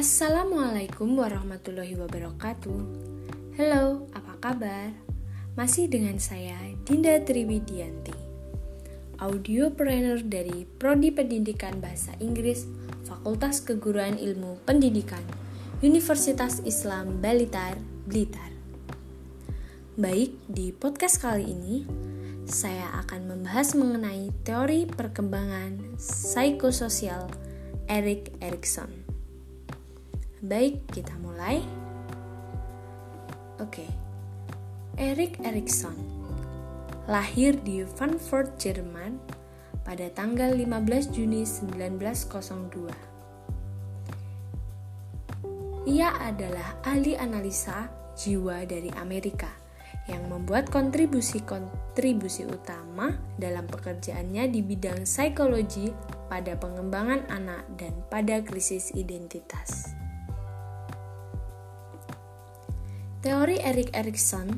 Assalamualaikum warahmatullahi wabarakatuh. Halo, apa kabar? Masih dengan saya Dinda Triwidianti. Audiopreneur dari Prodi Pendidikan Bahasa Inggris, Fakultas Keguruan Ilmu Pendidikan, Universitas Islam Balitar, Blitar. Baik, di podcast kali ini saya akan membahas mengenai teori perkembangan psikososial Erik Erikson. Baik, kita mulai. Oke. Erik Erikson lahir di Frankfurt, Jerman pada tanggal 15 Juni 1902. Ia adalah ahli analisa jiwa dari Amerika yang membuat kontribusi-kontribusi utama dalam pekerjaannya di bidang psikologi pada pengembangan anak dan pada krisis identitas. Teori Erik Erikson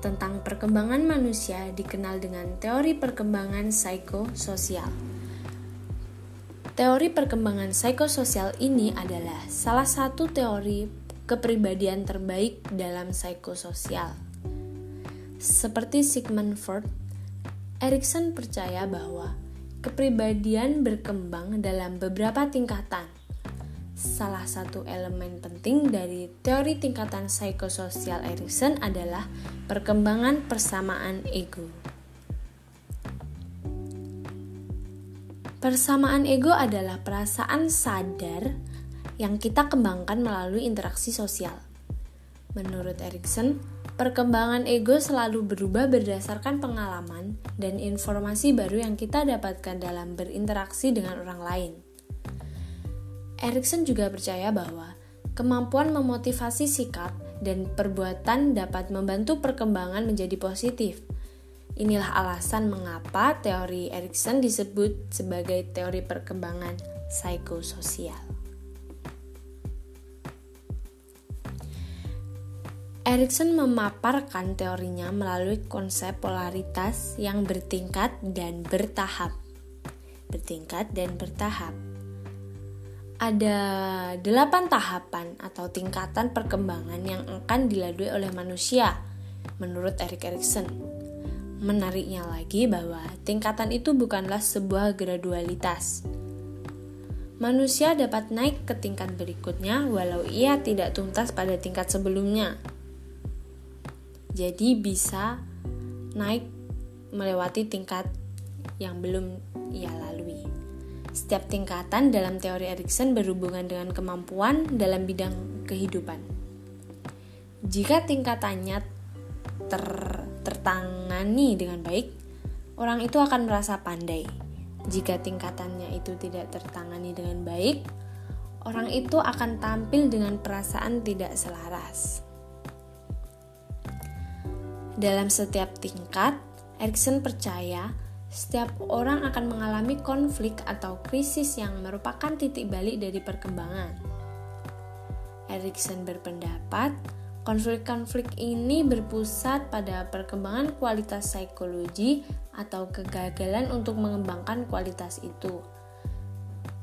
tentang perkembangan manusia dikenal dengan teori perkembangan psikososial. Teori perkembangan psikososial ini adalah salah satu teori kepribadian terbaik dalam psikososial. Seperti Sigmund Freud, Erikson percaya bahwa kepribadian berkembang dalam beberapa tingkatan Salah satu elemen penting dari teori tingkatan psikososial Erikson adalah perkembangan persamaan ego. Persamaan ego adalah perasaan sadar yang kita kembangkan melalui interaksi sosial. Menurut Erikson, perkembangan ego selalu berubah berdasarkan pengalaman dan informasi baru yang kita dapatkan dalam berinteraksi dengan orang lain. Erikson juga percaya bahwa kemampuan memotivasi sikap dan perbuatan dapat membantu perkembangan menjadi positif. Inilah alasan mengapa teori Erikson disebut sebagai teori perkembangan psikososial. Erikson memaparkan teorinya melalui konsep polaritas yang bertingkat dan bertahap. Bertingkat dan bertahap ada delapan tahapan atau tingkatan perkembangan yang akan dilalui oleh manusia, menurut Erik Erikson. Menariknya lagi bahwa tingkatan itu bukanlah sebuah gradualitas. Manusia dapat naik ke tingkat berikutnya walau ia tidak tuntas pada tingkat sebelumnya. Jadi bisa naik melewati tingkat yang belum ia lalui. Setiap tingkatan dalam teori Erikson berhubungan dengan kemampuan dalam bidang kehidupan. Jika tingkatannya ter tertangani dengan baik, orang itu akan merasa pandai. Jika tingkatannya itu tidak tertangani dengan baik, orang itu akan tampil dengan perasaan tidak selaras. Dalam setiap tingkat, Erikson percaya setiap orang akan mengalami konflik atau krisis yang merupakan titik balik dari perkembangan. Erikson berpendapat, konflik-konflik ini berpusat pada perkembangan kualitas psikologi atau kegagalan untuk mengembangkan kualitas itu.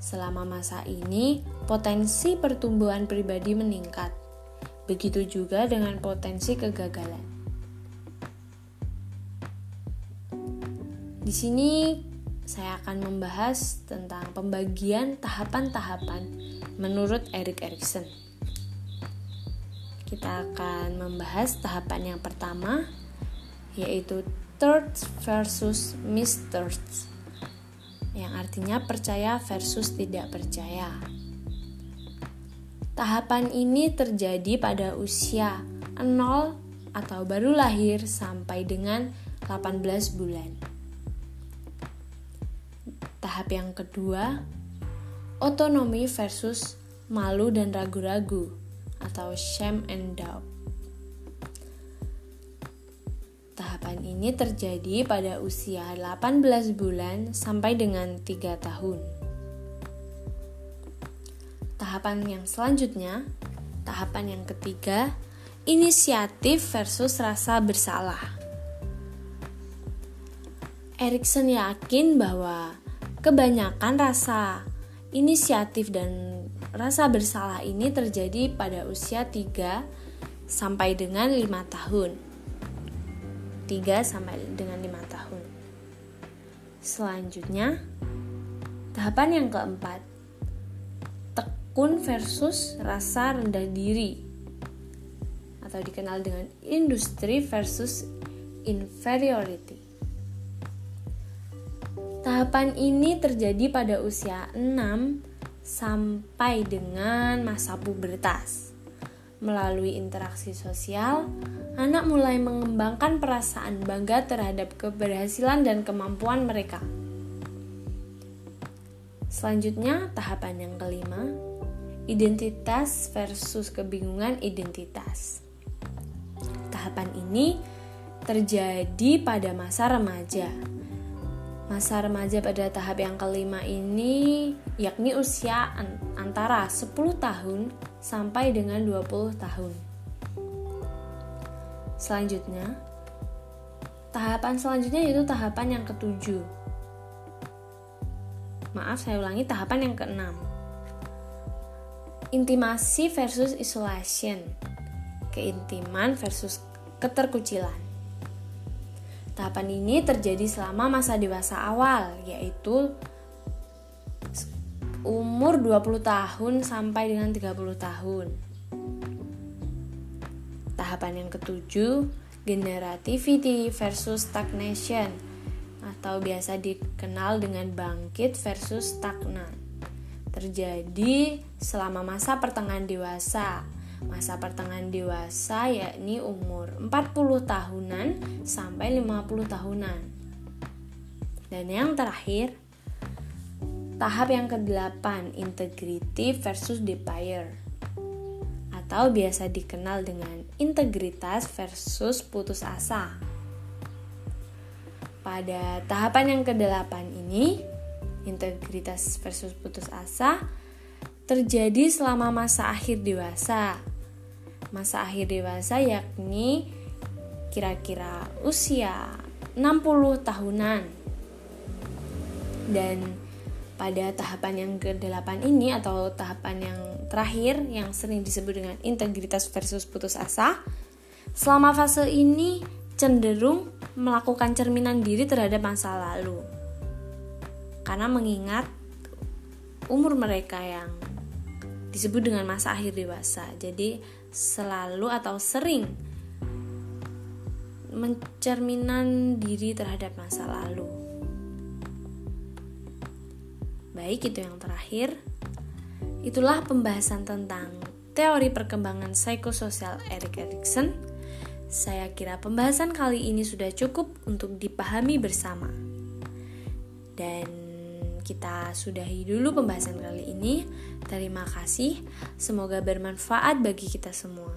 Selama masa ini, potensi pertumbuhan pribadi meningkat. Begitu juga dengan potensi kegagalan. Di sini saya akan membahas tentang pembagian tahapan-tahapan menurut Erik Erikson. Kita akan membahas tahapan yang pertama yaitu third versus mistrust yang artinya percaya versus tidak percaya. Tahapan ini terjadi pada usia 0 atau baru lahir sampai dengan 18 bulan. Tahap yang kedua, otonomi versus malu dan ragu-ragu atau shame and doubt. Tahapan ini terjadi pada usia 18 bulan sampai dengan 3 tahun. Tahapan yang selanjutnya, tahapan yang ketiga, inisiatif versus rasa bersalah. Erikson yakin bahwa kebanyakan rasa inisiatif dan rasa bersalah ini terjadi pada usia 3 sampai dengan 5 tahun. 3 sampai dengan 5 tahun. Selanjutnya, tahapan yang keempat. Tekun versus rasa rendah diri atau dikenal dengan industri versus inferiority. Tahapan ini terjadi pada usia 6 sampai dengan masa pubertas. Melalui interaksi sosial, anak mulai mengembangkan perasaan bangga terhadap keberhasilan dan kemampuan mereka. Selanjutnya, tahapan yang kelima, identitas versus kebingungan identitas. Tahapan ini terjadi pada masa remaja Masa remaja pada tahap yang kelima ini yakni usia antara 10 tahun sampai dengan 20 tahun. Selanjutnya, tahapan selanjutnya yaitu tahapan yang ketujuh. Maaf, saya ulangi tahapan yang keenam. Intimasi versus isolation. Keintiman versus keterkucilan. Tahapan ini terjadi selama masa dewasa awal, yaitu umur 20 tahun sampai dengan 30 tahun. Tahapan yang ketujuh, generativity versus stagnation atau biasa dikenal dengan bangkit versus stagnan. Terjadi selama masa pertengahan dewasa masa pertengahan dewasa yakni umur 40 tahunan sampai 50 tahunan. Dan yang terakhir, tahap yang ke-8, integrity versus desire atau biasa dikenal dengan integritas versus putus asa. Pada tahapan yang ke-8 ini, integritas versus putus asa terjadi selama masa akhir dewasa masa akhir dewasa yakni kira-kira usia 60 tahunan. Dan pada tahapan yang ke-8 ini atau tahapan yang terakhir yang sering disebut dengan integritas versus putus asa, selama fase ini cenderung melakukan cerminan diri terhadap masa lalu. Karena mengingat umur mereka yang disebut dengan masa akhir dewasa. Jadi selalu atau sering mencerminan diri terhadap masa lalu. Baik, itu yang terakhir. Itulah pembahasan tentang teori perkembangan psikososial Erik Erikson. Saya kira pembahasan kali ini sudah cukup untuk dipahami bersama. Dan kita sudahi dulu pembahasan kali ini. Terima kasih, semoga bermanfaat bagi kita semua.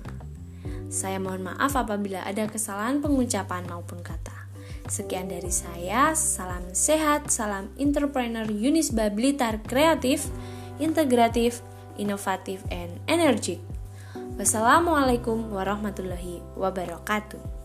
Saya mohon maaf apabila ada kesalahan pengucapan maupun kata. Sekian dari saya, salam sehat, salam entrepreneur Unisba Blitar kreatif, integratif, inovatif, and energik. Wassalamualaikum warahmatullahi wabarakatuh.